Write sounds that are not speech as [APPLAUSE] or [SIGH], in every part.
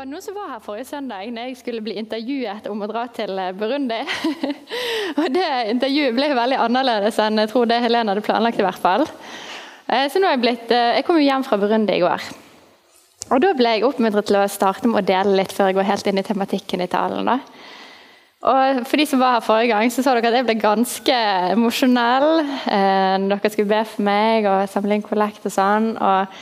Var noen som var her forrige søndag når jeg skulle bli intervjuet om å dra til eh, Burundi. [LAUGHS] og Det intervjuet ble veldig annerledes enn jeg tror det Helene hadde planlagt. i hvert fall. Eh, så nå er Jeg blitt, eh, jeg kom jo hjem fra Burundi i går. Og Da ble jeg oppmuntret til å starte med å dele litt før jeg går helt inn i tematikken i talen. da. Og For de som var her forrige gang, så så dere at jeg ble ganske emosjonell. Dere skulle be for meg og samle inn kollekt og sånn. og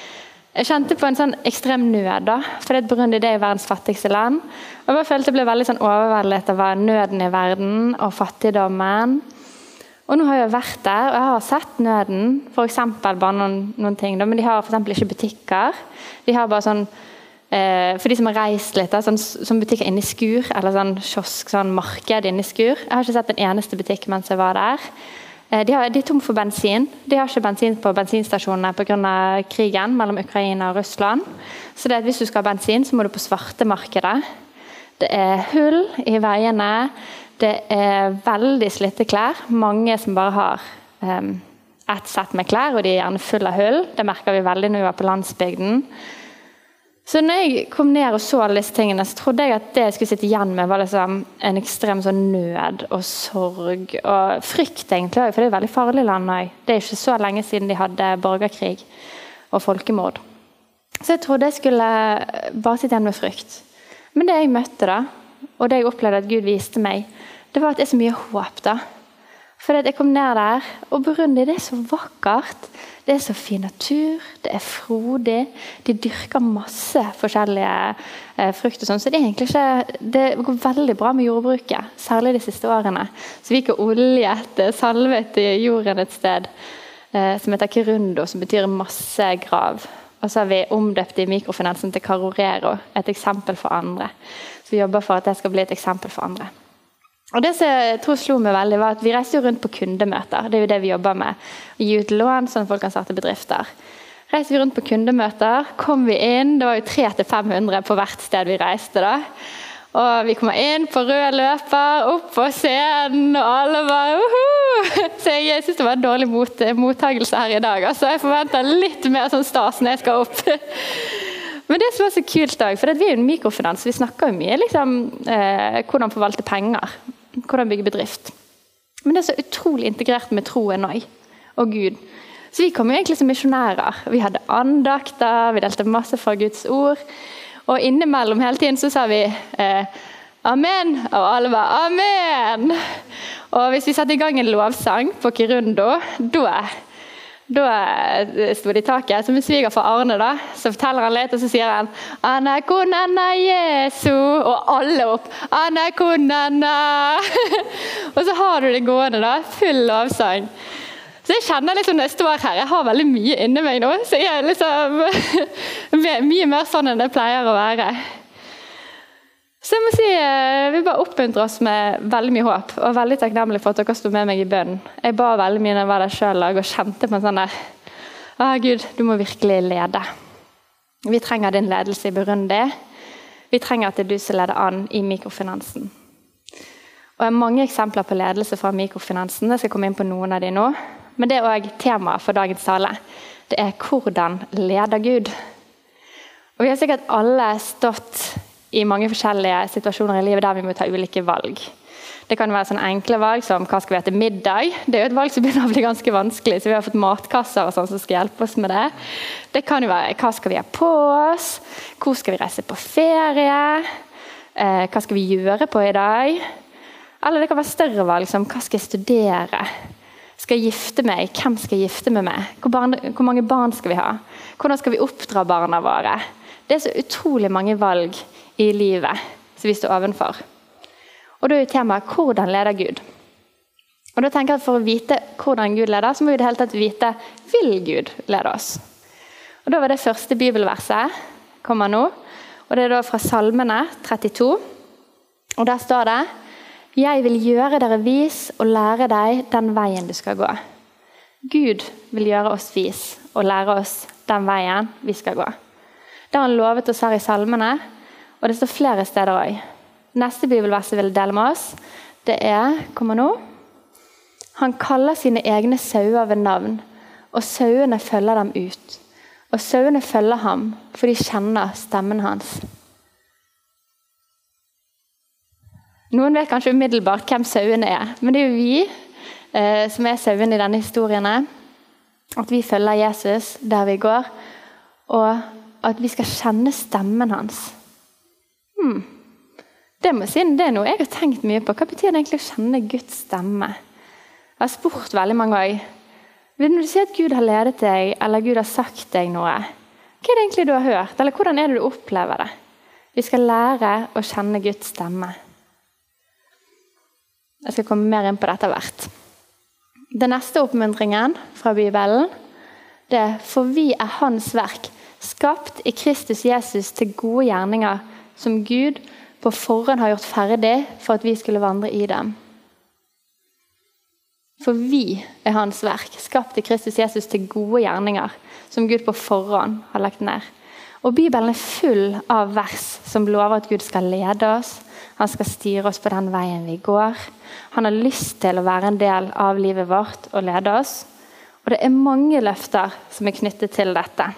jeg kjente på en sånn ekstrem nød, da, for Burundi det er verdens fattigste land. Og jeg følte jeg ble veldig sånn overveldet av nøden i verden og fattigdommen. Og nå har jeg vært der, og jeg har sett nøden. For bare noen, noen ting, da, men de har f.eks. ikke butikker. De har bare sånn eh, For de som har reist litt, da, sånn, sånn butikker inni skur, eller sånn kiosk, sånn marked inni skur. Jeg har ikke sett en eneste butikk mens jeg var der. Eh, de, har, de, er tom for bensin. De har ikke bensin på bensinstasjonene pga. krigen mellom Ukraina og Russland. Så det at hvis du skal ha bensin, så må du på svartemarkedet. Det er hull i veiene. Det er veldig slitte klær. Mange som bare har um, ett sett med klær, og de er gjerne fulle av hull. Det merker vi veldig når vi var på landsbygden. Så når jeg kom ned og så alle disse tingene, så trodde jeg at det jeg skulle sitte igjen med, var liksom en ekstrem sånn nød og sorg og frykt, egentlig. For det er et veldig farlig land òg. Det er ikke så lenge siden de hadde borgerkrig og folkemord. Så jeg trodde jeg skulle bare sitte igjen med frykt. Men det jeg møtte, da, og det jeg opplevde at Gud viste meg, det var at det er så mye håp. da. For jeg kom ned der, og Burundi det er så vakkert. Det er så fin natur, det er frodig. De dyrker masse forskjellige eh, frukter. Sånn. Så det, ikke, det går veldig bra med jordbruket, særlig de siste årene. Så vi gikk oljet, eh, salvet i jorden et sted eh, som heter Kirundo, som betyr masse grav. Og så har vi omdøpt i mikrofinansen til Carorero, et eksempel for andre. Så vi jobber for at det skal bli et eksempel for andre. Og det som jeg tror slo meg veldig var at Vi reiste jo rundt på kundemøter. Det er jo det vi jobber med. Å gi ut lån sånn at folk kan starte bedrifter. Reiste vi rundt på kundemøter, kom vi inn Det var jo 300-500 på hvert sted vi reiste. da. Og vi kommer inn på rød løper, opp på scenen, og alle bare uhu! Så jeg, jeg syns det var en dårlig mot, mottagelse her i dag. Altså, jeg forventer litt mer sånn stas når jeg skal opp. Men det som var så kult, for vi er jo en mikrofinans, vi snakker jo mye liksom, eh, hvordan forvalte penger hvordan bygge bedrift. Men det er så utrolig integrert med troen òg, og Gud. Så vi kom jo egentlig som misjonærer. Vi hadde andakter, vi delte masse fra Guds ord. Og innimellom hele tiden så sa vi eh, amen, og alle var amen. Og hvis vi satte i gang en lovsang på Kirundo, da da eh, sto det i taket. Så min svigerfar Arne da, så forteller han litt, og så sier han Anna kunana Jesu Og alle opp. Anna kunana [LAUGHS] Og så har du det gående, da. Full lovsang. Så jeg kjenner liksom når jeg står her, jeg har veldig mye inni meg nå. Så jeg er liksom [LAUGHS] mye mer sånn enn det pleier å være. Så jeg må si, jeg Vi bare oppmuntrer oss med veldig mye håp, og veldig takknemlig for at dere sto med meg i bønnen. Jeg ba veldig mye når jeg var der sjøl og kjente på en sånn der Å, Gud, du må virkelig lede. Vi trenger din ledelse i Burundi. Vi trenger at det er du som leder an i mikrofinansen. Og Jeg har mange eksempler på ledelse fra mikrofinansen. Jeg skal komme inn på noen av de nå. Men det er òg temaet for dagens tale. Det er hvordan leder Gud. Og Vi har sikkert alle stått i mange forskjellige situasjoner i livet der vi må ta ulike valg. Det kan være sånne enkle valg som hva skal vi ha til middag. Det er jo et valg som begynner å bli ganske vanskelig, så vi har fått matkasser og sånn som skal hjelpe oss med det. Det kan jo være hva skal vi ha på oss, hvor skal vi reise på ferie, eh, hva skal vi gjøre på i dag? Eller det kan være større valg som hva skal jeg studere? Skal jeg gifte meg? Hvem skal jeg gifte meg med? Hvor, barn, hvor mange barn skal vi ha? Hvordan skal vi oppdra barna våre? Det er så utrolig mange valg i livet som vi står ovenfor. Og Da er temaet 'Hvordan leder Gud?' Og da tenker jeg at For å vite hvordan Gud leder, så må vi i det hele tatt vite vil Gud lede oss. Og Da var det første bibelverset kommer nå. og Det er da fra Salmene 32. Og Der står det Jeg vil gjøre dere vis og lære deg den veien du skal gå. Gud vil gjøre oss vis og lære oss den veien vi skal gå. Det har han lovet oss her i salmene, og det står flere steder òg. Neste bibelvers jeg vil dele med oss, det er kommer nå. Han kaller sine egne sauer ved navn, og sauene følger dem ut. Og sauene følger ham, for de kjenner stemmen hans. Noen vet kanskje umiddelbart hvem sauene er, men det er jo vi eh, som er sauene i denne historien. At vi følger Jesus der vi går, og at vi skal kjenne stemmen hans. Hmm. Det, må si, det er noe jeg har tenkt mye på. Hva betyr det egentlig å kjenne Guds stemme? Jeg har spurt veldig mange ganger. Når du sier at Gud har ledet deg, eller Gud har sagt deg noe, hva er det egentlig du har hørt, eller hvordan er det du opplever det? Vi skal lære å kjenne Guds stemme. Jeg skal komme mer inn på dette hvert. Den neste oppmuntringen fra Bibelen det er for vi er Hans verk, skapt i Kristus Jesus til gode gjerninger, som Gud på forhånd har gjort ferdig for at vi skulle vandre i dem. For vi er Hans verk, skapt i Kristus Jesus til gode gjerninger, som Gud på forhånd har lagt ned. Og Bibelen er full av vers som lover at Gud skal lede oss, han skal styre oss på den veien vi går. Han har lyst til å være en del av livet vårt og lede oss. Og det er mange løfter som er knyttet til dette.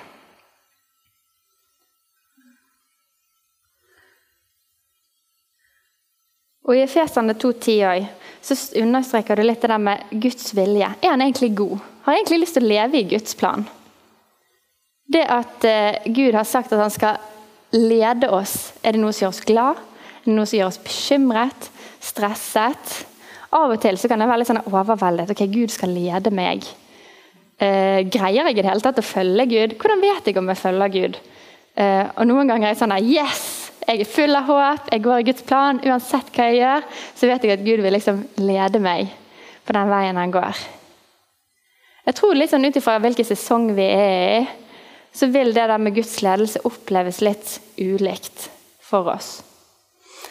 Og I Efesene 2,10 så understreker du litt det der med Guds vilje. Er han egentlig god? Har han egentlig lyst til å leve i Guds plan? Det at uh, Gud har sagt at han skal lede oss, er det noe som gjør oss glad? Er det noe som gjør oss bekymret? Stresset? Av og til så kan det være litt sånn overveldet. Ok, Gud skal lede meg. Uh, greier jeg i det hele tatt å følge Gud? Hvordan vet jeg om jeg følger Gud? Uh, og Noen ganger er jeg sånn Yes! Jeg er full av håp, jeg går i Guds plan. Uansett hva jeg gjør, så vet jeg at Gud vil liksom lede meg på den veien han går. Jeg tror litt sånn Ut ifra hvilken sesong vi er i, så vil det der med Guds ledelse oppleves litt ulikt for oss.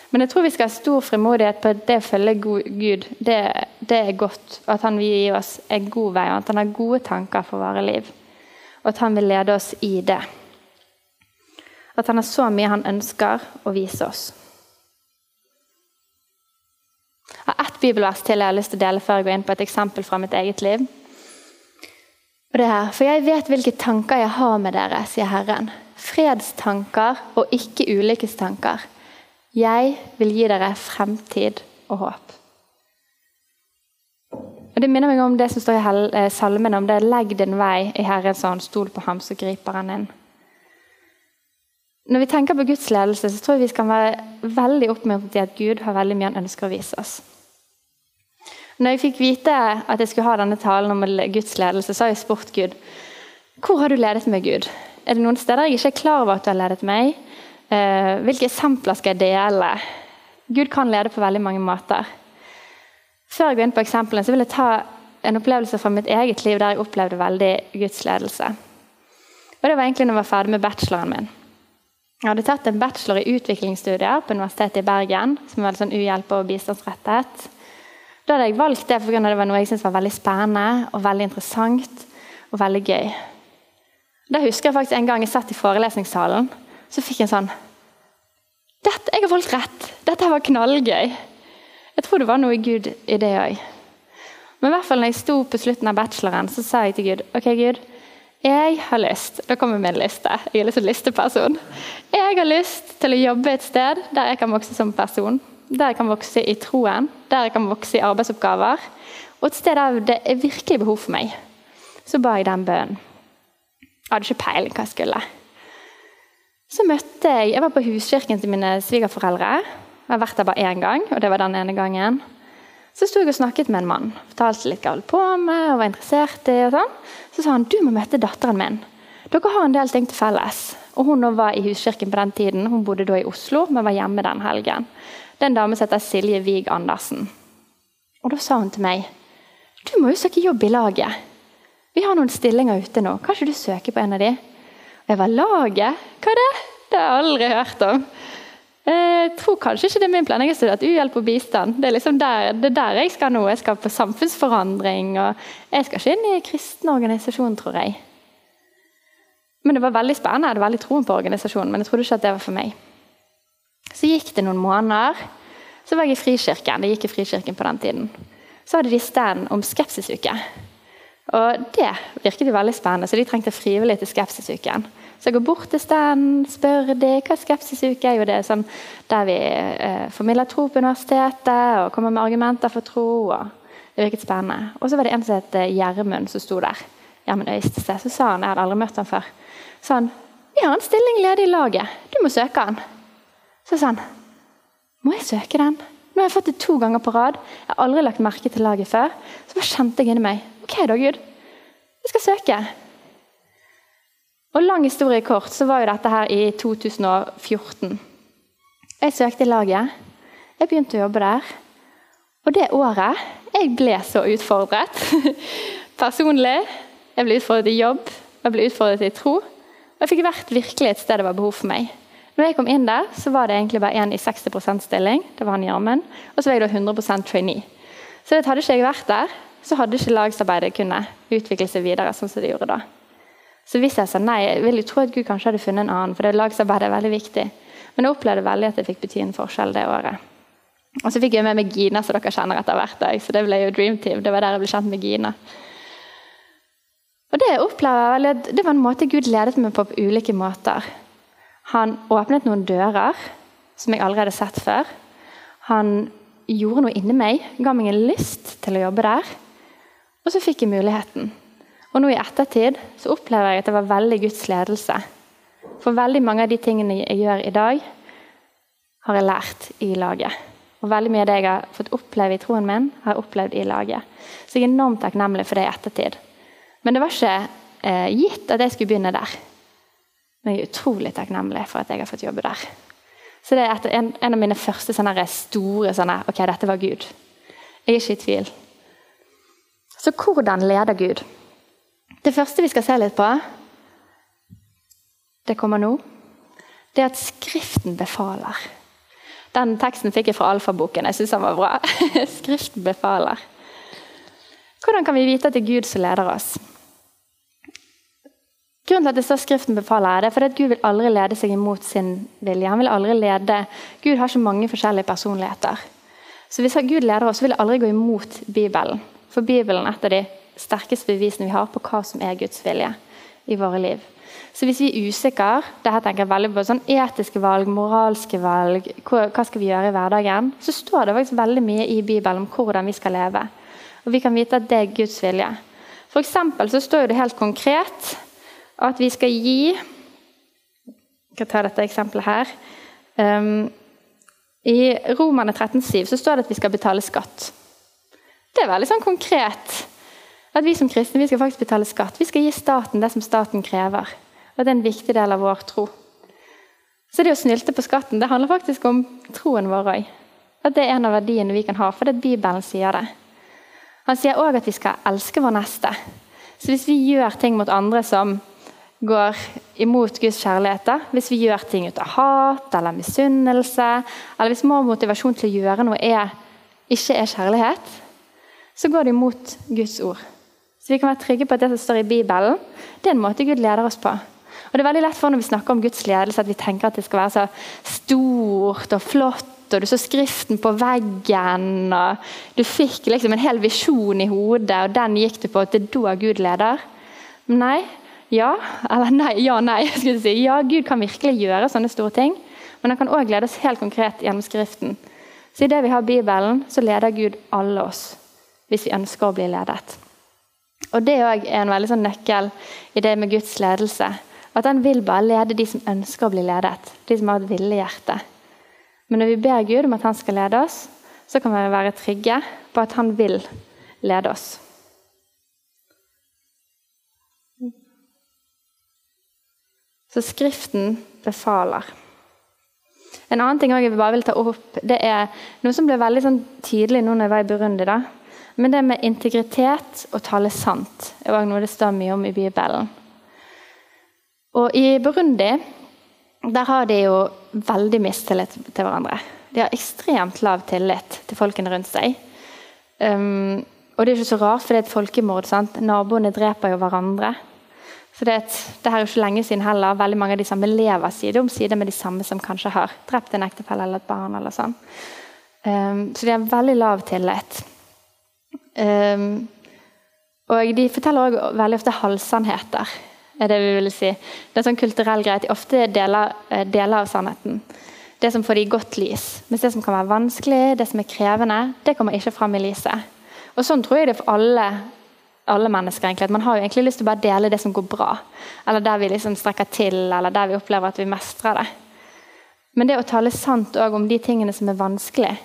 Men jeg tror vi skal ha stor frimodighet på at det å følge Gud, det, det er godt. Og At han vil gi oss en god vei, og at han har gode tanker for våre liv. Og at han vil lede oss i det. At han har så mye han ønsker å vise oss. Jeg har ett bibelvers til jeg har lyst til å dele før jeg går inn på et eksempel fra mitt eget liv. Og det her, For jeg vet hvilke tanker jeg har med dere, sier Herren. Fredstanker og ikke ulykkestanker. Jeg vil gi dere fremtid og håp. Og Det minner meg om det som står i eh, salmen om det 'legg din vei i Herren', hånd, stol på ham, så griper han inn. Når vi tenker på Guds ledelse, så tror jeg vi skal være veldig oppmuntret til at Gud har veldig mye han ønsker å vise oss. Når jeg fikk vite at jeg skulle ha denne talen om Guds ledelse, så har jeg spurt Gud hvor har du ledet meg, Gud? Er det noen steder jeg ikke er klar over at du har ledet meg? Eh, hvilke eksempler skal jeg dele? Gud kan lede på veldig mange måter. Før jeg går inn på eksemplene, så vil jeg ta en opplevelse fra mitt eget liv der jeg opplevde veldig Guds ledelse. Og Det var egentlig når jeg var ferdig med bacheloren min. Jeg hadde tatt en bachelor i utviklingsstudier på Universitetet i Bergen. som var sånn uhjelp- og bistandsrettet. Da hadde jeg valgt det fordi det var noe jeg syntes var veldig spennende og veldig interessant og veldig gøy. Da husker jeg faktisk En gang jeg satt i forelesningssalen, så fikk jeg en sånn Dette, Jeg har valgt rett! Dette var knallgøy. Jeg tror det var noe Gud i det òg. Men i hvert fall når jeg sto på slutten av bacheloren, så sa jeg til Gud ok Gud, jeg har lyst Da kommer min liste. Jeg er litt sånn listeperson. Jeg har lyst til å jobbe et sted der jeg kan vokse som person. Der jeg kan vokse i troen, der jeg kan vokse i arbeidsoppgaver. Og et sted der det er virkelig behov for meg. Så ba jeg den bønnen. Jeg hadde ikke peiling hva jeg skulle. Så møtte jeg Jeg var på huskirken til mine svigerforeldre. Jeg har vært der bare én gang, og det var den ene gangen. Så sto jeg og snakket med en mann. Fortalte litt holdt på med. og var interessert i og sånn. Så sa han du må møte datteren min. Dere har en del ting til felles. Og Hun var i huskirken på den tiden. Hun bodde da i Oslo, men var hjemme den helgen. Det er en dame som heter Silje Wiig Andersen. Og Da sa hun til meg du må jo søke jobb i laget. Vi har noen stillinger ute nå. Kan ikke du søke på en av de? Og jeg var laget? Hva er det? Det har jeg aldri hørt om. Jeg tror kanskje ikke det er min plan. Jeg har studert uhjelp og bistand. Det er liksom der, det er der jeg skal nå. Jeg skal på samfunnsforandring. og Jeg skal ikke inn i kristen organisasjon, tror jeg. Men det var veldig spennende. Jeg hadde veldig troen på organisasjonen, men jeg trodde ikke at det var for meg. Så gikk det noen måneder. Så var jeg i Frikirken. Det gikk i Frikirken på den tiden. Så hadde de stand om skepsisuke. Og det virket jo veldig spennende, så de trengte frivillige til skepsisuken. Så jeg går bort til stand, spør de hva er skepsisuke er. Jo, det sånn der vi eh, formidler tro på universitetet og kommer med argumenter for tro. og Det virket spennende. Og så var det en som het eh, Gjermund som sto der. Gjermund Øystese. Så sa han, jeg hadde aldri møtt han før, sa han vi har en stilling ledig i laget. Du må søke den. Så sa han må jeg søke den? Nå har jeg fått det to ganger på rad. Jeg har aldri lagt merke til laget før. Så bare kjente jeg inni meg ok da, Gud. Jeg skal søke. Og lang historie kort, så var jo dette her i 2014. Jeg søkte i laget. Jeg begynte å jobbe der. Og det året jeg ble så utfordret [LAUGHS] personlig. Jeg ble utfordret i jobb, jeg ble utfordret i tro. Og jeg fikk vært virkelig et sted det var behov for meg. Når jeg kom inn der, så var det egentlig bare en i 60% stilling. Det var han Gjermund. Og så var jeg da 100% trainee. Så hadde ikke jeg vært der, så hadde ikke lagsarbeidet kunnet utvikle seg videre sånn som det gjorde da. Så hvis jeg sa nei, jeg vil jeg tro at Gud kanskje hadde funnet en annen, for det lagsarbeidet er veldig viktig. Men jeg opplevde veldig at det fikk bety en forskjell det året. Og så fikk jeg med meg Gina, som dere kjenner etter hvert. Så det ble jo Dream Team. Det var der jeg ble kjent med Gina. Og Det jeg opplever veldig, det var en måte Gud ledet meg på på ulike måter. Han åpnet noen dører som jeg allerede hadde sett før. Han gjorde noe inni meg, ga meg en lyst til å jobbe der. Og så fikk jeg muligheten. Og nå i ettertid så opplever jeg at det var veldig Guds ledelse. For veldig mange av de tingene jeg gjør i dag, har jeg lært i laget. Og veldig mye av det jeg har fått oppleve i troen min, har jeg opplevd i laget. Så jeg er enormt takknemlig for det i ettertid. Men det var ikke eh, gitt at jeg skulle begynne der. Men jeg er utrolig takknemlig for at jeg har fått jobbe der. Så det er en, en, av mine første sånne store sånne, Ok, dette var Gud. Jeg er ikke i tvil. Så hvordan leder Gud? Det første vi skal se litt på, det kommer nå, det er at Skriften befaler. Den teksten fikk jeg fra alfaboken. Jeg syns den var bra. [LAUGHS] Skriften befaler. Hvordan kan vi vite at det er Gud som leder oss? Grunnen til at det står 'Skriften befaler', er det fordi at Gud vil aldri lede seg imot sin vilje. Han vil aldri lede Gud har ikke mange forskjellige personligheter. Så Hvis Gud leder oss, vil det aldri gå imot Bibelen. For Bibelen er et av de sterkeste bevisene vi har på hva som er Guds vilje i våre liv. Så hvis vi er usikre dette tenker jeg veldig på sånn etiske valg, moralske valg, hva skal vi gjøre i hverdagen, så står det faktisk veldig mye i Bibelen om hvordan vi skal leve. Og vi kan vite at det er Guds vilje. For så står det helt konkret at vi skal gi Jeg kan ta dette eksempelet her. Um, I Romane 13,7 så står det at vi skal betale skatt. Det er veldig sånn konkret. At vi som kristne vi skal faktisk betale skatt. Vi skal gi staten det som staten krever. Og Det er en viktig del av vår tro. Så det å snylte på skatten det handler faktisk om troen vår òg. At det er en av verdiene vi kan ha, for det er Bibelen sier det. Han sier òg at vi skal elske vår neste. Så hvis vi gjør ting mot andre som går imot Guds kjærlighet, hvis vi gjør ting ut av hat eller misunnelse, eller hvis vår motivasjon til å gjøre noe er, ikke er kjærlighet, så går det imot Guds ord. Så vi kan være trygge på at det som står i Bibelen, det er en måte Gud leder oss på. Og det er veldig lett for Når vi snakker om Guds ledelse, at vi tenker at det skal være så stort og flott, og du så Skriften på veggen, og du fikk liksom en hel visjon i hodet, og den gikk du på at det er da Gud leder. Nei. Ja. Eller nei. Ja, nei. [LAUGHS] skulle jeg si. Ja, Gud kan virkelig gjøre sånne store ting, men han kan òg lede oss helt konkret gjennom Skriften. Så idet vi har Bibelen, så leder Gud alle oss, hvis vi ønsker å bli ledet. Og Det er en veldig sånn nøkkel i det med Guds ledelse. At han vil bare lede de som ønsker å bli ledet. De som har et ville hjerte. Men når vi ber Gud om at han skal lede oss, så kan vi være trygge på at han vil lede oss. Så Skriften befaler. En annen ting jeg bare vil ta opp, det er noe som ble veldig sånn tydelig nå når jeg var i Burundi. da, men det med integritet og tale sant er også noe det står mye om i Bibelen. Og I Burundi der har de jo veldig mistillit til hverandre. De har ekstremt lav tillit til folkene rundt seg. Um, og det er ikke så rart, for det er et folkemord. Sant? Naboene dreper jo hverandre. Så det, et, det her er ikke lenge siden heller. Veldig mange av de samme lever side om side med de samme som kanskje har drept en ektefelle eller et barn. eller sånn. Um, så de har veldig lav tillit. Um, og de forteller også veldig ofte halvsannheter. er Det vi vil si. Det er sånn kulturell greie at de ofte deler, eh, deler av sannheten. Det som får de i godt lys. Mens det som kan være vanskelig, det som er krevende, det kommer ikke fram i lyset. Og Sånn tror jeg det er for alle, alle mennesker. egentlig, at Man har jo egentlig lyst til å bare dele det som går bra. Eller der vi liksom strekker til, eller der vi opplever at vi mestrer det. Men det å tale sant om de tingene som er vanskelig,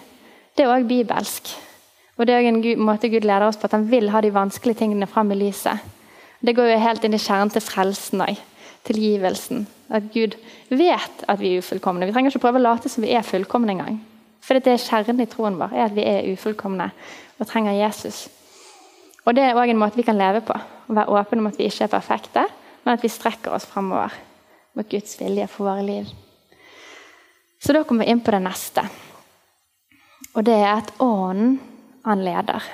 det er òg bibelsk. Og Det er en måte Gud leder oss på, at han vil ha de vanskelige tingene fram i lyset. Det går jo helt inn i kjernen til frelsen òg. Tilgivelsen. At Gud vet at vi er ufullkomne. Vi trenger ikke prøve å late som vi er fullkomne engang. For det er kjernen i troen vår, er at vi er ufullkomne og trenger Jesus. Og Det er òg en måte vi kan leve på. Å være åpne om at vi ikke er perfekte, men at vi strekker oss framover mot Guds vilje for våre liv. Så da kommer vi inn på det neste. Og det er at Ånden, han leder.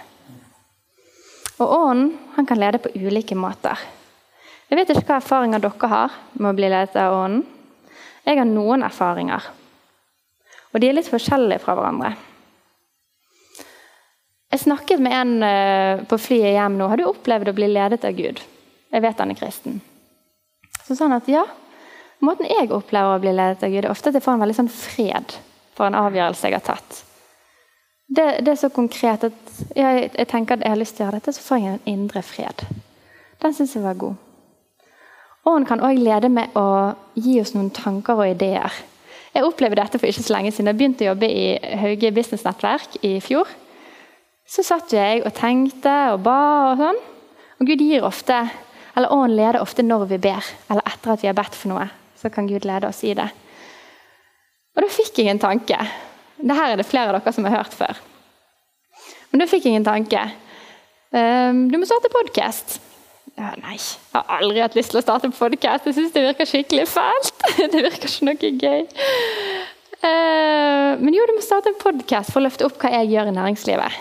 Og Ånden han kan lede på ulike måter. Jeg vet ikke hva erfaringer dere har med å bli ledet av Ånden. Jeg har noen erfaringer. Og de er litt forskjellige fra hverandre. Jeg snakket med en uh, på flyet hjem nå. Har du opplevd å bli ledet av Gud? Jeg vet han er kristen. Så han at ja. Måten jeg opplever å bli ledet av Gud, er ofte at jeg får en veldig sånn fred for en avgjørelse jeg har tatt. Det, det er så konkret at jeg, jeg, tenker at jeg har lyst til å gjøre dette, så får jeg en indre fred. Den syns jeg var god. Ånden kan òg lede med å gi oss noen tanker og ideer. Jeg opplevde dette for ikke så lenge siden. Jeg begynte å jobbe i Hauge Business Nettverk i fjor så satt jeg og tenkte og ba og sånn. Og Gud gir ofte, eller Ånden leder ofte når vi ber, eller etter at vi har bedt for noe. Så kan Gud lede oss i det. Og da fikk jeg en tanke. Dette er det flere av dere som har hørt før. Men da fikk jeg en tanke. Um, du må starte podkast. Ja, nei, jeg har aldri hatt lyst til å starte podkast. Jeg syns det virker skikkelig fælt. [LAUGHS] det virker ikke noe gøy. Uh, men jo, du må starte en podkast for å løfte opp hva jeg gjør i næringslivet.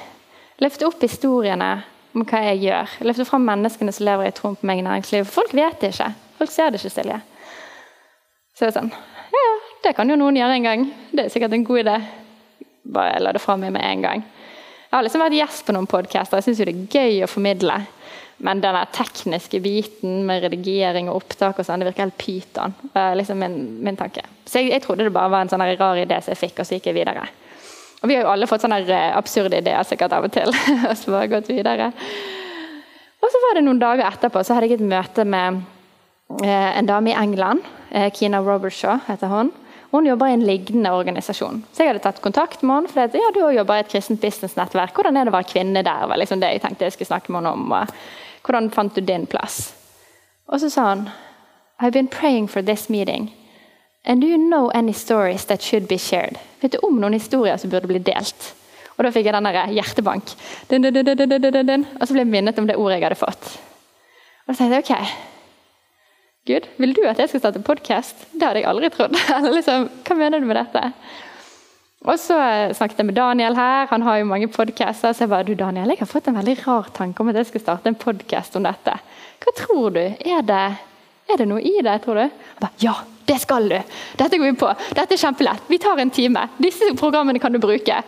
Løfte opp historiene om hva jeg gjør. Løfte fram menneskene som lever i troen på meg i næringslivet. Folk vet det ikke. Folk ser det ikke, Silje. Så det er sånn Ja, det kan jo noen gjøre en gang. Det er sikkert en god idé. Bare la det fra meg med en gang. Jeg har liksom vært gjest på noen podcaster. Jeg syns det er gøy å formidle. Men den tekniske biten med redigering og opptak og sånn, det virker helt pyton. Liksom min, min, tanke. Så jeg, jeg, trodde det bare var en sånn rar idé som jeg fikk, og så gikk jeg videre. Og vi har jo alle fått sånne eh, absurde ideer sikkert av og til. [LAUGHS] og så bare gått videre. Og så var det noen dager etterpå så hadde jeg et møte med eh, en dame i England. Eh, Kina Robertshaw heter hun. Hun jobber i en lignende organisasjon. Så jeg hadde tatt kontakt med henne. For ja, du jobber i et kristent businessnettverk. Hvordan er det å være kvinne der? var liksom det jeg tenkte jeg skulle snakke med henne om. Hvordan fant du din plass? Og så sa hun I've been praying for this meeting. And do you know any stories that should be shared? Vet du om noen historier som burde bli delt? Og Da fikk jeg den der hjertebank. Dun, dun, dun, og så ble jeg minnet om det ordet jeg hadde fått. Og da tenkte jeg ok, Gud, vil du at jeg skal starte podkast? Det hadde jeg aldri trodd. [LAUGHS] Liksom, Hva mener du med dette? Og så snakket jeg med Daniel her, han har jo mange podcaster. Så jeg bare du Daniel, jeg har fått en veldig rar tanke om at jeg skal starte en podkast om dette. Hva tror du? Er det, er det noe i det, tror du? Han bare, ja, det skal du! Dette går vi på. Dette er kjempelett. Vi tar en time. Disse programmene kan du bruke.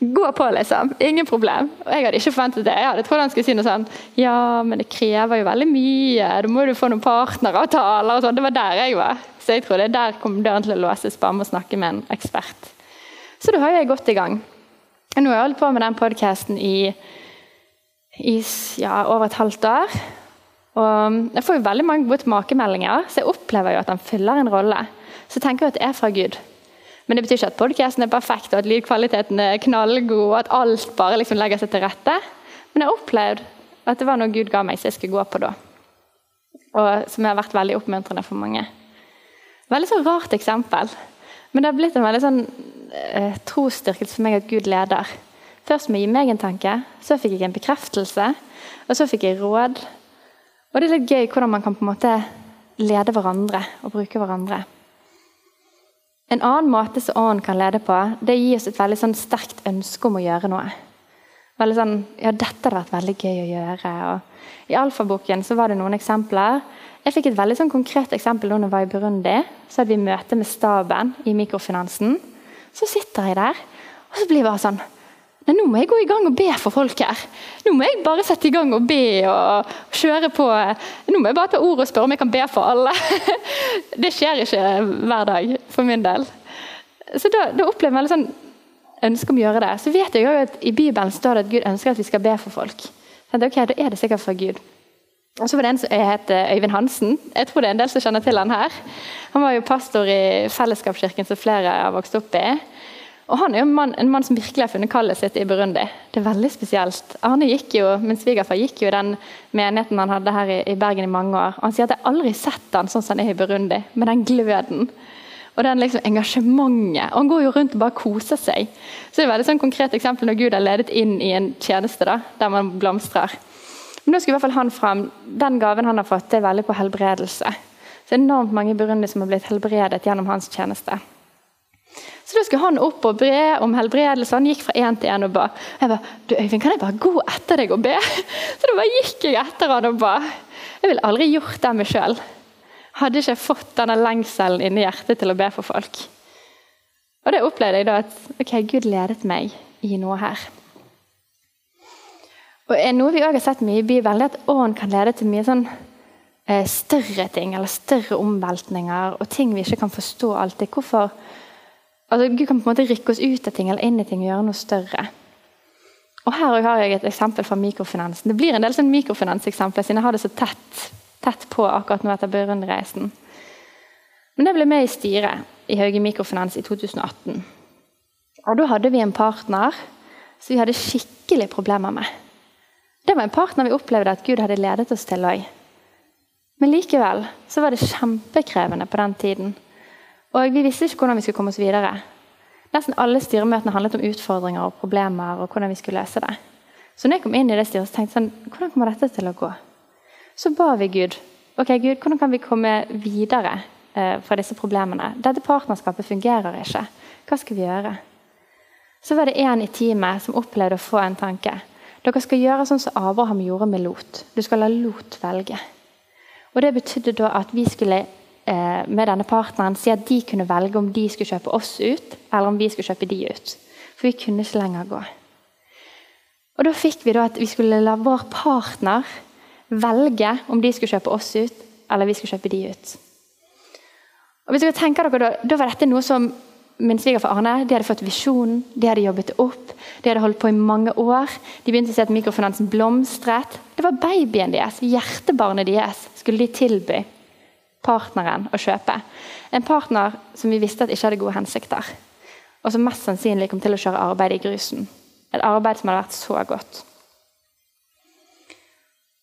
Gå på, liksom. Ingen problem. Og Jeg hadde ikke forventet det. Jeg hadde trodd han skulle si noe sånn Ja, men det krever jo veldig mye. Da må du få noen partneravtaler og sånn. Det var der jeg var. Så jeg er der kom døren til å låses, bare med å snakke med en ekspert. Så da har jeg gått i gang. Nå har jeg holdt på med den podkasten i, i ja, over et halvt år. Og jeg får jo veldig mange gode tilbakemeldinger, så jeg opplever jo at han fyller en rolle. Så jeg tenker jeg at det er fra Gud. Men det betyr ikke at podkasten er perfekt, og at lydkvaliteten er knallgod, og at alt bare liksom legger seg til rette. Men jeg har opplevd at det var noe Gud ga meg som jeg skulle gå på da. Og som har vært veldig oppmuntrende for mange. Veldig så rart eksempel. Men det har blitt en veldig sånn eh, trosstyrkelse for meg at Gud leder. Først med å gi meg en tanke, så fikk jeg en bekreftelse, og så fikk jeg råd. Og det er litt gøy hvordan man kan på en måte lede hverandre og bruke hverandre. En annen måte som ånden kan lede på, det gir oss et veldig sånn sterkt ønske om å gjøre noe. Veldig sånn, ja, dette hadde vært veldig gøy å gjøre. Og I alfaboken så var det noen eksempler. Jeg fikk et veldig sånn konkret eksempel da jeg var i Burundi. Så hadde vi møte med staben i mikrofinansen. Så sitter jeg der, og så blir jeg bare sånn Nei, nå må jeg gå i gang og be for folk her. Nå må jeg bare sette i gang og be og kjøre på. Nå må jeg bare ta ordet og spørre om jeg kan be for alle. [LAUGHS] Det skjer ikke hver dag for min del. Så da, da opplever jeg veldig sånn ønske om å gjøre det. Så vet jeg jo at I Bibelen står det at Gud ønsker at vi skal be for folk. Så ok, Da er det sikkert fra Gud. Og så var det en som het Øyvind Hansen. Jeg tror det er en del som kjenner til han her. Han var jo pastor i Fellesskapskirken som flere har vokst opp i. Og Han er jo en mann, en mann som virkelig har funnet kallet sitt i Burundi. Det er veldig spesielt. Arne gikk jo, Min svigerfar gikk jo i den menigheten han hadde her i, i, Bergen i mange år. Og Han sier at jeg aldri har sett han sånn som han er i Burundi, med den gløden. Og den liksom engasjementet. Og Han går jo rundt og bare koser seg. Så det er et sånn konkret eksempel når Gud har ledet inn i en tjeneste da, der man blomstrer. Men nå skulle i hvert fall han fram, Den gaven han har fått, det er veldig på helbredelse. Så enormt mange i Burundi som har blitt helbredet gjennom hans tjeneste. Så da skulle han opp og bre om helbredelse. Han gikk fra én til én og ba. Jeg ba, du Øyvind, kan jeg bare gå etter deg og be? [LAUGHS] Så da bare gikk jeg etter han og ba. Jeg ville aldri gjort det meg sjøl. Hadde ikke fått denne lengselen inni hjertet til å be for folk. Og det opplevde jeg da at ok, Gud ledet meg i noe her. Og er Noe vi også har sett mye i Bibelen, er at ånd kan lede til mye sånn eh, større ting, eller større omveltninger, og ting vi ikke kan forstå alltid. Hvorfor Altså, Gud kan på en måte rykke oss ut av ting eller inn i ting og gjøre noe større. Og Her har jeg et eksempel fra mikrofinansen. Det blir en del sånn mikrofinanseksempler siden jeg har det så tett, tett på akkurat nå etter Børund-reisen. Men jeg ble med i styret i Hauge Mikrofinans i 2018. Og Da hadde vi en partner som vi hadde skikkelig problemer med. Det var en partner vi opplevde at Gud hadde ledet oss til òg. Men likevel så var det kjempekrevende på den tiden. Og vi visste ikke hvordan vi skulle komme oss videre. Nesten alle styremøtene handlet om utfordringer og problemer og hvordan vi skulle løse det. Så når jeg kom inn i det styret, så tenkte jeg sånn, hvordan kommer dette til å gå? Så ba vi Gud. Ok, Gud, hvordan kan vi komme videre eh, fra disse problemene? Dette partnerskapet fungerer ikke. Hva skal vi gjøre? Så var det en i teamet som opplevde å få en tanke. Dere skal gjøre sånn som Abraham gjorde med Lot. Du skal la Lot velge. Og Det betydde da at vi skulle med denne partneren si at de kunne velge om de skulle kjøpe oss ut, eller om vi skulle kjøpe de ut. For vi kunne ikke lenger gå. Og Da fikk vi da at vi skulle la vår partner velge om de skulle kjøpe oss ut, eller vi skulle kjøpe de ut. Og hvis dere tenker dere Da, da var dette noe som min svigerfar Arne de hadde fått visjonen, de hadde jobbet opp, de hadde holdt på i mange år. De begynte å se at mikrofinansen blomstret. Det var babyen deres, hjertebarnet deres, skulle de tilby partneren å kjøpe. En partner som vi visste at ikke hadde gode hensikter. Og som mest sannsynlig kom til å kjøre arbeid i grusen. Et arbeid som hadde vært så godt.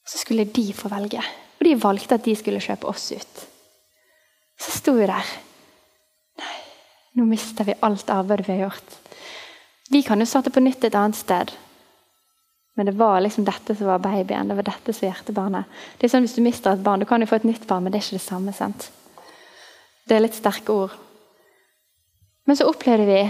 Så skulle de få velge. Og de valgte at de skulle kjøpe oss ut. Så sto vi der. Nei, nå mister vi alt arbeidet vi har gjort. Vi kan jo starte på nytt et annet sted. Men det var liksom dette som var babyen. det var dette som hjertebarnet. Det er sånn Hvis du mister et barn, du kan jo få et nytt barn, men det er ikke det samme. sant? Det er litt sterke ord. Men så opplevde vi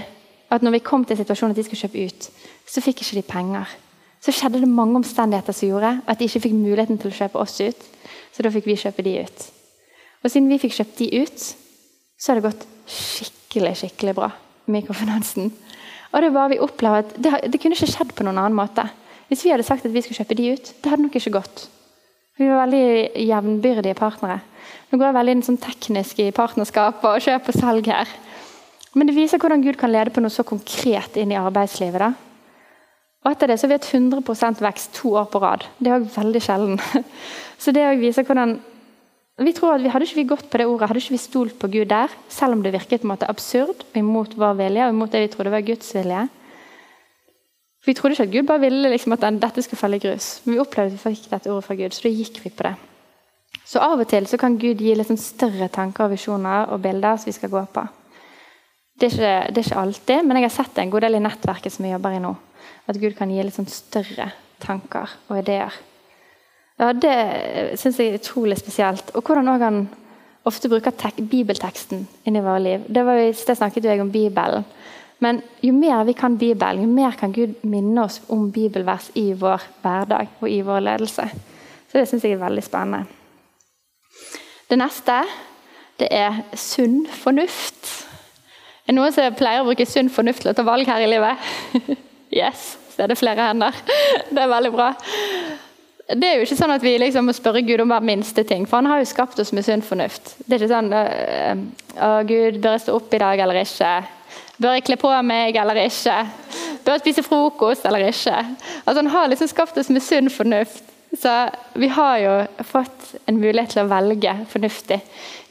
at når vi kom til situasjonen at de skulle kjøpe ut, så fikk ikke de penger. Så skjedde det mange omstendigheter som gjorde at de ikke fikk muligheten til å kjøpe oss ut. Så da fikk vi kjøpe de ut. Og siden vi fikk kjøpt de ut, så har det gått skikkelig skikkelig bra. Mikrofinansen. Og det var vi opplevde at det, det kunne ikke skjedd på noen annen måte. Hvis vi hadde sagt at vi skulle kjøpe de ut, det hadde nok ikke gått. Vi var veldig jevnbyrdige partnere. Nå går jeg veldig inn sånn teknisk i partnerskap og kjøp og salg her. Men det viser hvordan Gud kan lede på noe så konkret inn i arbeidslivet. da. Og etter det så har vi hatt 100% vekst to år på rad. Det er òg veldig sjelden. [LAUGHS] Så det viser hvordan vi tror at vi Hadde ikke vi gått på det ordet, hadde ikke vi stolt på Gud der, selv om det virket på en måte absurd imot vår vilje og imot det vi trodde var Guds vilje, Vi trodde ikke at Gud bare ville liksom at dette skulle falle i grus. Men vi opplevde at vi fikk dette ordet fra Gud, så da gikk vi på det. Så av og til så kan Gud gi litt sånn større tanker og visjoner og bilder som vi skal gå på. Det er, ikke, det er ikke alltid, men jeg har sett det en god del i nettverket som vi jobber i nå. At Gud kan gi litt sånn større tanker og ideer. Ja, Det syns jeg er utrolig spesielt. Og hvordan han, ofte bruker bibelteksten inn i våre liv. Det var jo, I sted snakket jeg om Bibelen. Men jo mer vi kan Bibelen, jo mer kan Gud minne oss om bibelvers i vår hverdag og i vår ledelse. Så det syns jeg er veldig spennende. Det neste det er sunn fornuft. Er det noen som pleier å bruke sunn fornuft til å ta valg her i livet? [LAUGHS] yes, så er det flere hender. [LAUGHS] Det er veldig bra. Det er jo ikke sånn at vi liksom må spørre Gud om hver minste ting, for han har jo skapt oss med sunn fornuft. Det er ikke sånn Å, Gud, bør jeg stå opp i dag eller ikke? Bør jeg kle på meg eller ikke? Bør jeg spise frokost eller ikke? Altså, han har liksom skapt oss med sunn fornuft. Så vi har jo fått en mulighet til å velge fornuftig.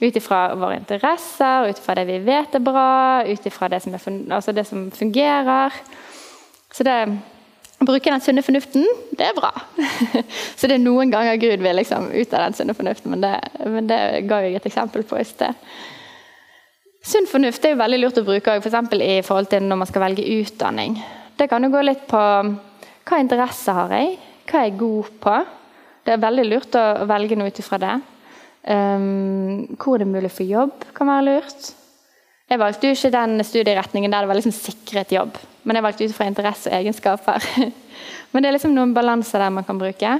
Ut ifra våre interesser, ut ifra det vi vet er bra, ut ifra det, altså det, som fungerer. Så det, å bruke den sunne fornuften, det er bra. [LAUGHS] Så det er noen ganger Gud vil liksom ut av den sunne fornuften, men det, men det ga jeg et eksempel på i sted. Sunn fornuft er jo veldig lurt å bruke for i forhold til når man skal velge utdanning. Det kan jo gå litt på hva interesse har jeg, hva er jeg god på. Det er veldig lurt å velge noe ut ifra det. Um, hvor er det mulig for jobb, kan være lurt. Jeg valgte jo ikke den studieretningen der det var liksom sikret jobb, men jeg valgte ut fra interesse og egenskaper. [LAUGHS] men det er liksom noen balanser der man kan bruke.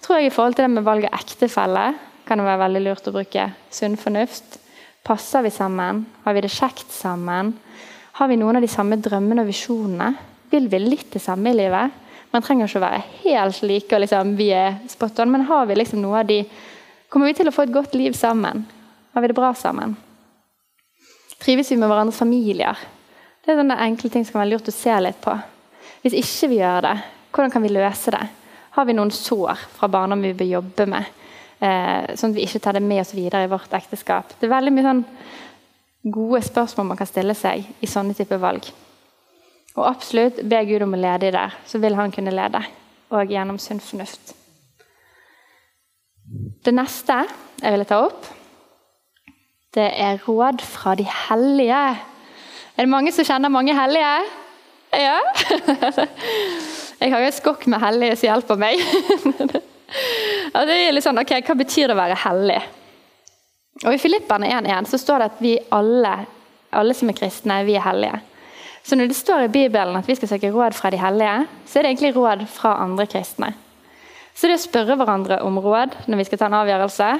Tror jeg I forhold til det med valg av ektefelle kan det være veldig lurt å bruke sunn fornuft. Passer vi sammen? Har vi det kjekt sammen? Har vi noen av de samme drømmene og visjonene? Vil vi litt det samme i livet? Man trenger ikke å være helt like og liksom, vi er spot on, men har vi liksom noe av de Kommer vi til å få et godt liv sammen? Har vi det bra sammen? Trives vi med hverandres familier? Det er sånne enkle ting som kan være lurt å se litt på. Hvis ikke vi gjør det, hvordan kan vi løse det? Har vi noen sår fra barndom vi bør jobbe med? Eh, sånn at vi ikke tar det med oss videre i vårt ekteskap. Det er veldig mye sånn gode spørsmål man kan stille seg i sånne type valg. Og absolutt be Gud om å lede i der, så vil han kunne lede. Og gjennom sunn fornuft. Det neste jeg ville ta opp, det er råd fra de hellige. Er det mange som kjenner mange hellige? Ja? [LAUGHS] Jeg har jo et skokk med hellige som hjelper meg. [LAUGHS] [LAUGHS] Og det er litt sånn, ok, Hva betyr det å være hellig? Og I Filipperne 1.1 så står det at vi alle, alle som er kristne, vi er hellige. Så når det står i Bibelen at vi skal søke råd fra de hellige, så er det egentlig råd fra andre kristne. Så det å spørre hverandre om råd når vi skal ta en avgjørelse,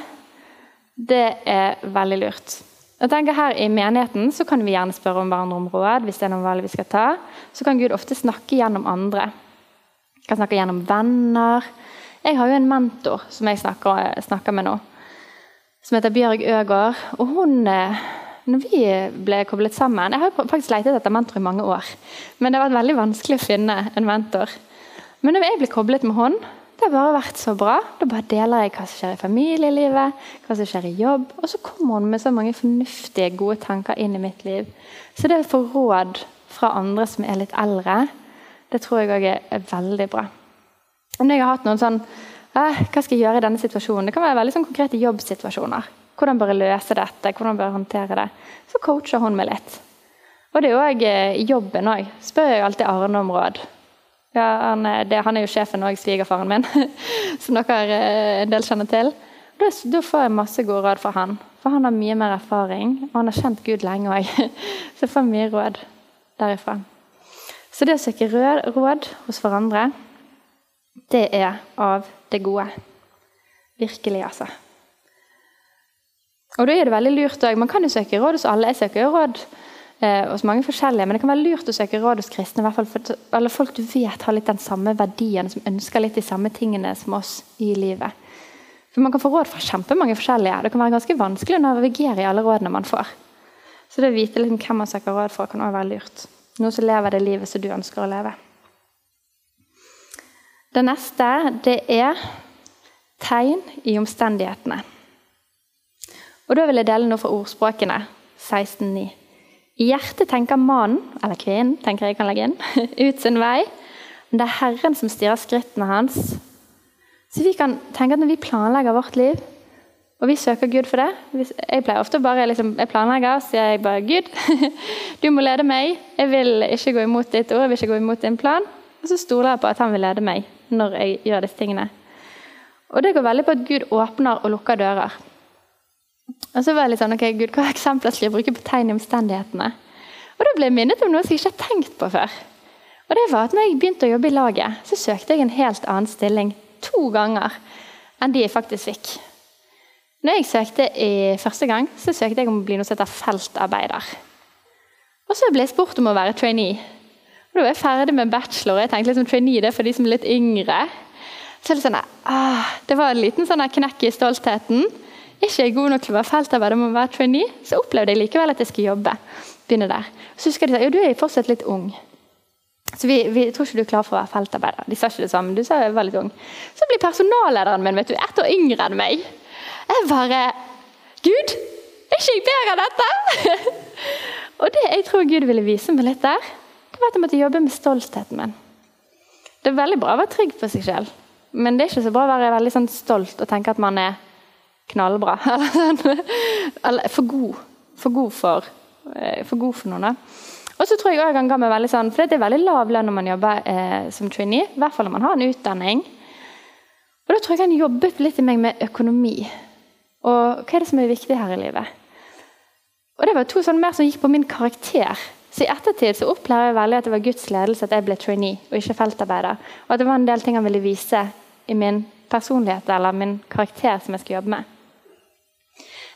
det er veldig lurt. Jeg tenker her I menigheten så kan vi gjerne spørre om hverandre om råd. hvis det er noen valg vi skal ta. Så kan Gud ofte snakke gjennom andre. Kan snakke gjennom venner, jeg har jo en mentor som jeg snakker, snakker med nå, som heter Bjørg Øgård. Og hun eh, når vi ble koblet sammen Jeg har faktisk lett etter mentor i mange år. Men det har vært veldig vanskelig å finne en mentor. Men når jeg ble koblet med hun, det har bare vært så bra. Da bare deler jeg hva som skjer i familielivet, hva som skjer i jobb. Og så kommer hun med så mange fornuftige, gode tanker inn i mitt liv. Så det å få råd fra andre som er litt eldre, det tror jeg òg er veldig bra. Om jeg har hatt noen sånn eh, Hva skal jeg gjøre i denne situasjonen? Det kan være veldig sånn konkrete jobbsituasjoner. Hvordan bør jeg løse dette? Hvordan bør jeg håndtere det? Så coacher hun meg litt. Og det er òg eh, i jobben òg. Spør jeg alltid Arne om råd. Ja, han, det, han, er jo sjefen òg, svigerfaren min, [LAUGHS] som dere eh, en del kjenner til. Da, da får jeg masse gode råd fra han. For han har mye mer erfaring, og han har kjent Gud lenge òg. [LAUGHS] Så jeg får mye råd derifra. Så det å søke råd hos hverandre det er av det gode. Virkelig, altså. Og da er det veldig lurt òg. Man kan jo søke råd hos alle. Jeg søker jo råd eh, hos mange forskjellige, men det kan være lurt å søke råd hos kristne. Hvert fall for, eller folk du vet har litt den samme verdien, som ønsker litt de samme tingene som oss i livet. For Man kan få råd fra kjempemange forskjellige. Det kan være ganske vanskelig å navigere i alle rådene man får. Så det å vite liksom hvem man søker råd for, kan også være lurt. Noen som lever det livet som du ønsker å leve. Det neste det er tegn i omstendighetene. Og Da vil jeg dele noe fra ordspråkene 16.9. I hjertet tenker mannen, eller kvinnen, tenker jeg kan legge inn, [LAUGHS] ut sin vei. Men det er Herren som styrer skrittene hans. Så vi kan tenke at når vi planlegger vårt liv, og vi søker Gud for det Jeg pleier ofte bare liksom, jeg planlegger, så sier jeg bare Gud, [LAUGHS] du må lede meg. Jeg vil ikke gå imot ditt ord, jeg vil ikke gå imot din plan. Og så stoler jeg på at han vil lede meg når jeg gjør disse tingene. Og det går veldig på at Gud åpner og lukker dører. Og så var jeg litt sånn, ok, Gud, hva eksempler skal jeg bruke på tegn i omstendighetene? Og da ble jeg minnet om noe som jeg ikke har tenkt på før. Og det var at når jeg begynte å jobbe i laget, så søkte jeg en helt annen stilling to ganger enn de jeg faktisk fikk. Når jeg søkte i første gang, så søkte jeg om å bli noe som heter feltarbeider. Og så ble jeg spurt om å være trainee. Og da var jeg ferdig med bachelor. og jeg tenkte liksom trainee det er for de som er litt yngre. Så det, sånn, ah, det var en liten sånn knekk i stoltheten. Ikke jeg god nok til å være feltarbeider, må være trainee. Så opplevde jeg likevel at jeg skulle jobbe. begynne der. Så husker de at ja, du er fortsatt litt ung. Så vi, vi, tror ikke du er klar for å være feltarbeider. De sa ikke det samme. du sa jeg var litt ung. Så blir personallederen min vet du, ett år yngre enn meg. Jeg bare Gud, er ikke jeg bedre enn dette? [LAUGHS] og det jeg tror Gud ville vise meg litt der, var at jeg måtte jobbe med stoltheten min. Det er veldig bra å være trygg på seg sjøl, men det er ikke så bra å være veldig sånn stolt og tenke at man er knallbra. [LAUGHS] Sånn. Eller for god. For god for, eh, for, god for noen. Og så tror jeg også han ga meg veldig sånn, for Det er veldig lav lønn når man jobber eh, som trainee. I hvert fall når man har en utdanning. Og Da tror jeg han jobbet litt i meg med økonomi. Og hva er det som er viktig her i livet? Og Det var to sånn mer som gikk på min karakter. Så I ettertid så opplever jeg veldig at det var Guds ledelse at jeg ble trainee og ikke feltarbeider. Og at det var en del ting han ville vise i min personlighet eller min karakter som jeg skulle jobbe med.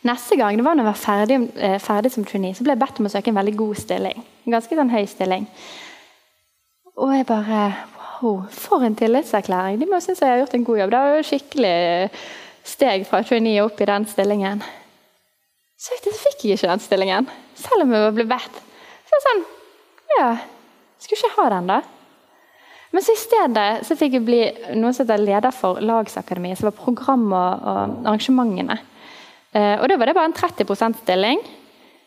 Neste gang det var når jeg var ferdig, eh, ferdig, som trainee, så ble jeg bedt om å søke en veldig god stilling. En ganske sånn høy stilling. Og jeg bare Wow, for en tillitserklæring! De må synes jeg har gjort en god jobb. Det var jo skikkelig steg fra trainee opp i den stillingen. Så fikk jeg ikke den stillingen, selv om jeg ble bedt. Så sånn Ja, skulle ikke ha den, da. Men så i stedet så fikk jeg bli noe som leder for Lagsakademiet, som var program og, og arrangementene. Eh, og Da var det bare en 30 %-stilling,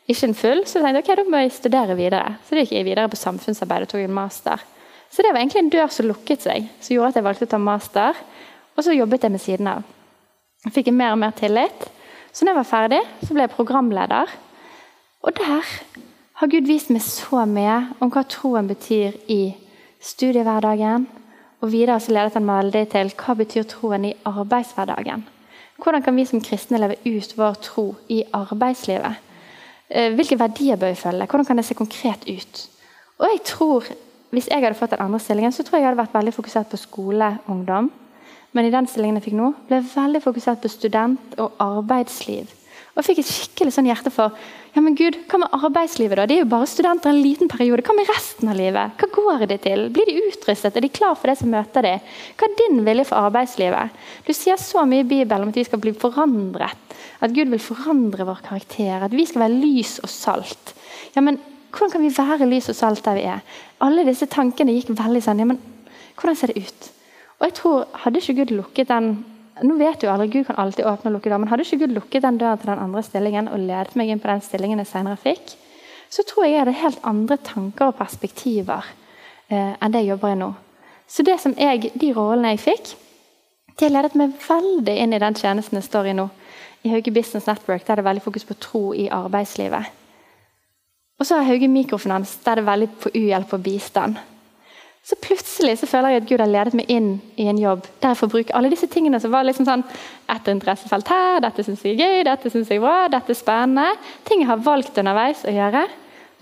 ikke en full. Så jeg tenkte ok, da må jeg studere videre. Så da gikk jeg videre på samfunnsarbeid og tok en master. Så det var egentlig en dør som lukket seg, som gjorde at jeg valgte å ta master. Og så jobbet jeg med siden av. Jeg fikk mer og mer tillit. Så når jeg var ferdig, så ble jeg programleder. Og der har Gud vist meg så mye om hva troen betyr i studiehverdagen. Og videre så ledet han meg veldig til hva betyr troen i arbeidshverdagen. Hvordan kan vi som kristne leve ut vår tro i arbeidslivet? Eh, hvilke verdier bør vi følge? Hvordan kan det se konkret ut? Og jeg tror, Hvis jeg hadde fått den andre stillingen, så tror jeg jeg hadde vært veldig fokusert på skoleungdom. Men i den stillingen jeg fikk nå, ble jeg veldig fokusert på student og arbeidsliv. Og jeg fikk et skikkelig sånn hjerte for ja, men Gud, hva med arbeidslivet. da? De er jo bare studenter en liten periode. Hva med resten av livet? Hva går det til? Blir de utrustet? Er de klar for det som møter dem? Hva er din vilje for arbeidslivet? Du sier så mye i Bibelen om at vi skal bli forandret. At Gud vil forandre vår karakter. At vi skal være lys og salt. Ja, men Hvordan kan vi være lys og salt der vi er? Alle disse tankene gikk veldig sånn ja, men Hvordan ser det ut? Og jeg tror, Hadde ikke Gud lukket den nå vet du aldri, Gud kan alltid åpne og lukke døren, men hadde ikke Gud lukket den døren til den andre stillingen og ledet meg inn på den stillingen jeg senere fikk, så tror jeg jeg hadde helt andre tanker og perspektiver eh, enn det jeg jobber i nå. Så det som jeg, de rollene jeg fikk, de ledet meg veldig inn i den tjenesten jeg står i nå. I Hauge Business Network der er det veldig fokus på tro i arbeidslivet. Og så har Hauge Mikrofinans der er det veldig på uhjelp og bistand. Så plutselig så føler jeg at Gud har ledet meg inn i en jobb der jeg får bruke alle disse tingene som var liksom sånn et interessefelt her, dette syns jeg er gøy, dette syns jeg er bra, dette er spennende. Ting jeg har valgt underveis å gjøre.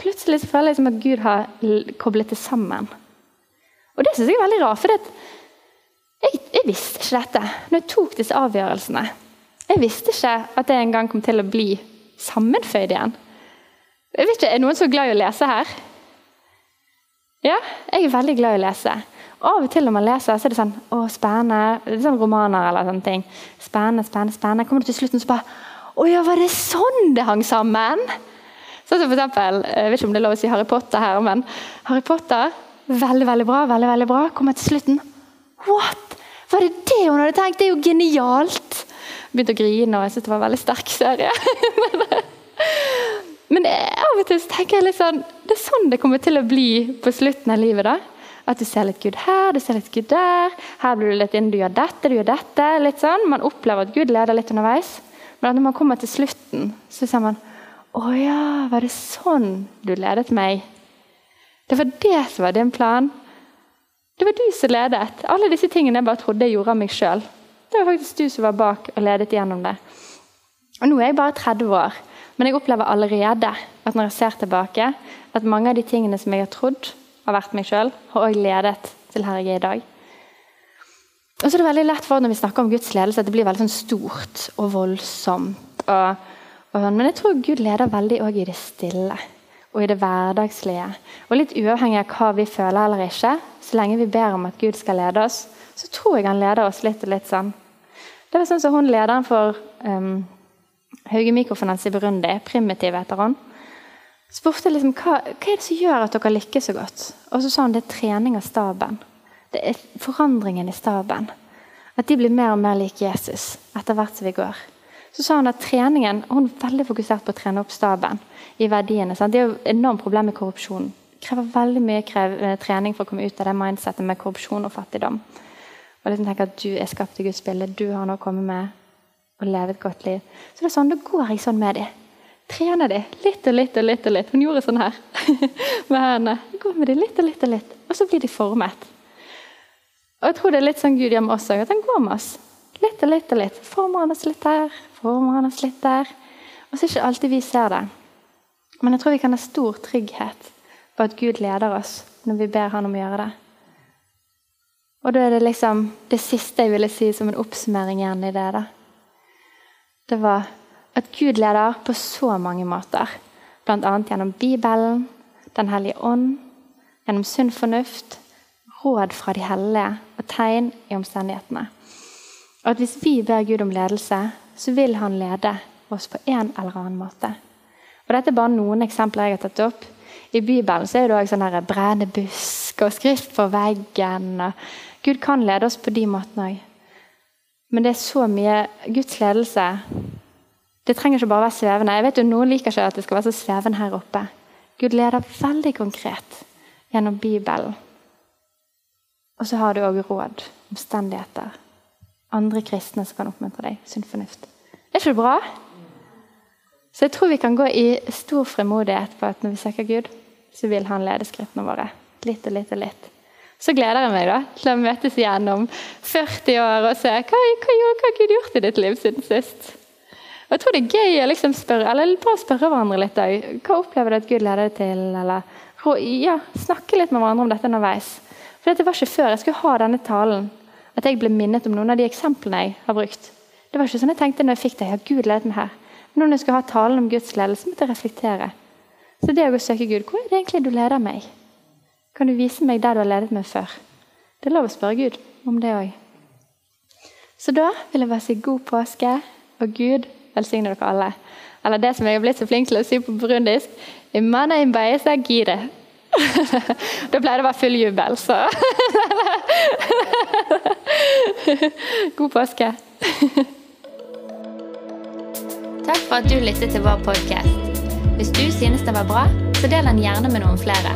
Plutselig så føler jeg som at Gud har koblet det sammen. Og det syns jeg er veldig rart, for jeg, jeg, visste ikke dette når jeg tok disse avgjørelsene. Jeg visste ikke at det en gang kom til å bli sammenføyd igjen. Jeg vet ikke, Er noen så glad i å lese her? Ja, jeg er veldig glad i å lese. Av og til når man leser, så er det sånn Å, spennende. Sånn romaner eller sånne ting. Spennende, spennende, spennende. Kommer du til slutten, så bare Å ja, var det sånn det hang sammen? Sånn som for eksempel, Jeg vet ikke om det er lov å si Harry Potter her, men Harry Potter Veldig, veldig bra. veldig, veldig bra. Kommer til slutten. What? Var det det hun hadde tenkt? Det er jo genialt! Begynte å grine, og jeg syntes det var en veldig sterk serie. [LAUGHS] Men av og til tenker jeg litt sånn, det er sånn det kommer til å bli på slutten av livet. da. At du ser litt Gud her, du ser litt Gud der. Her blir du litt inn, du gjør dette, du gjør dette. litt sånn. Man opplever at Gud leder litt underveis. Men når man kommer til slutten, så ser man Å ja, var det sånn du ledet meg? Det var det som var din plan. Det var du som ledet. Alle disse tingene jeg bare trodde jeg gjorde av meg sjøl. Det var faktisk du som var bak og ledet gjennom det. Og Nå er jeg bare 30 år, men jeg opplever allerede at når jeg ser tilbake, at mange av de tingene som jeg har trodd har vært meg sjøl, har også ledet til her jeg er i dag. Og så er det veldig lett for når vi snakker om Guds ledelse, at det blir veldig sånn stort og voldsomt. Og, og, sånn. men jeg tror Gud leder veldig òg i det stille og i det hverdagslige. Og litt uavhengig av hva vi føler eller ikke, så lenge vi ber om at Gud skal lede oss, så tror jeg han leder oss litt og litt sånn. Det var sånn som hun lederen for um, Hauge Mikrofinans i Burundi, Primitiv heter han. spurte liksom hva, hva er det som gjør at dere lykkes så godt. Og så sa hun det er trening av staben. Det er forandringen i staben. At de blir mer og mer lik Jesus etter hvert som vi går. Så sa hun at treningen, Hun er veldig fokusert på å trene opp staben i verdiene. Sant? Det er jo et enormt problem med korrupsjon. Det krever veldig mye eh, trening for å komme ut av det mindsettet med korrupsjon og fattigdom. Og liksom tenke at Du er skapt i Guds bilde, du har noe å komme med og leve et godt liv. Så det er sånn, Da går jeg sånn med dem. Trener dem litt og litt og litt. og litt. Hun gjorde sånn her [LAUGHS] med hendene. Går med dem litt og litt og litt. Og så blir de formet. Og jeg tror det er litt sånn Gud gjør med oss òg. At han går med oss. Litt og litt og litt. Former han oss litt der, former han oss litt der. Og så er det ikke alltid vi ser det. Men jeg tror vi kan ha stor trygghet på at Gud leder oss når vi ber Han om å gjøre det. Og da er det liksom det siste jeg ville si som en oppsummering igjen i det. da. Det var at Gud leder på så mange måter. Bl.a. gjennom Bibelen, Den hellige ånd, gjennom sunn fornuft, råd fra de hellige og tegn i omstendighetene. Og at Hvis vi ber Gud om ledelse, så vil Han lede oss på en eller annen måte. Og Dette er bare noen eksempler jeg har tatt opp. I Bibelen så er det også sånn brennende busk og skrift på veggen. Gud kan lede oss på de måtene òg. Men det er så mye Guds ledelse Det trenger ikke bare være svevende. Jeg vet jo Noen liker ikke at det skal være så svevende her oppe. Gud leder veldig konkret gjennom Bibelen. Og så har du òg råd, omstendigheter, andre kristne som kan oppmuntre deg. Sunn fornuft. Er ikke det bra? Så jeg tror vi kan gå i stor fremodighet på at når vi søker Gud, så vil Han lede skrittene våre. Litt og litt og litt. Så gleder jeg meg da til å møtes igjen om 40 år og se hva, hva, hva har Gud gjort i ditt liv siden sist. Og jeg tror det er gøy å liksom spørre, eller bare spørre hverandre litt òg. Hva opplever du at Gud leder deg til? Eller ja, snakke litt med hverandre om dette underveis. For det var ikke før jeg skulle ha denne talen at jeg ble minnet om noen av de eksemplene jeg har brukt. Det var ikke sånn jeg tenkte når jeg fikk det. Ja, Gud ledet meg her. Når jeg skulle ha talen om Guds ledelse, måtte jeg reflektere. Så det å søke Gud, hvor er det egentlig du leder meg? Kan du vise meg der du har ledet meg før? Det er lov å spørre Gud om det òg. Så da vil jeg bare si god påske, og Gud velsigne dere alle. Eller det som jeg har blitt så flink til å si på burundisk Imana imbaesa gire. [LAUGHS] da pleier det å være full jubel, så [LAUGHS] God påske. Takk for at du lyttet til vår podkast. Hvis du synes det var bra, så del den gjerne med noen flere.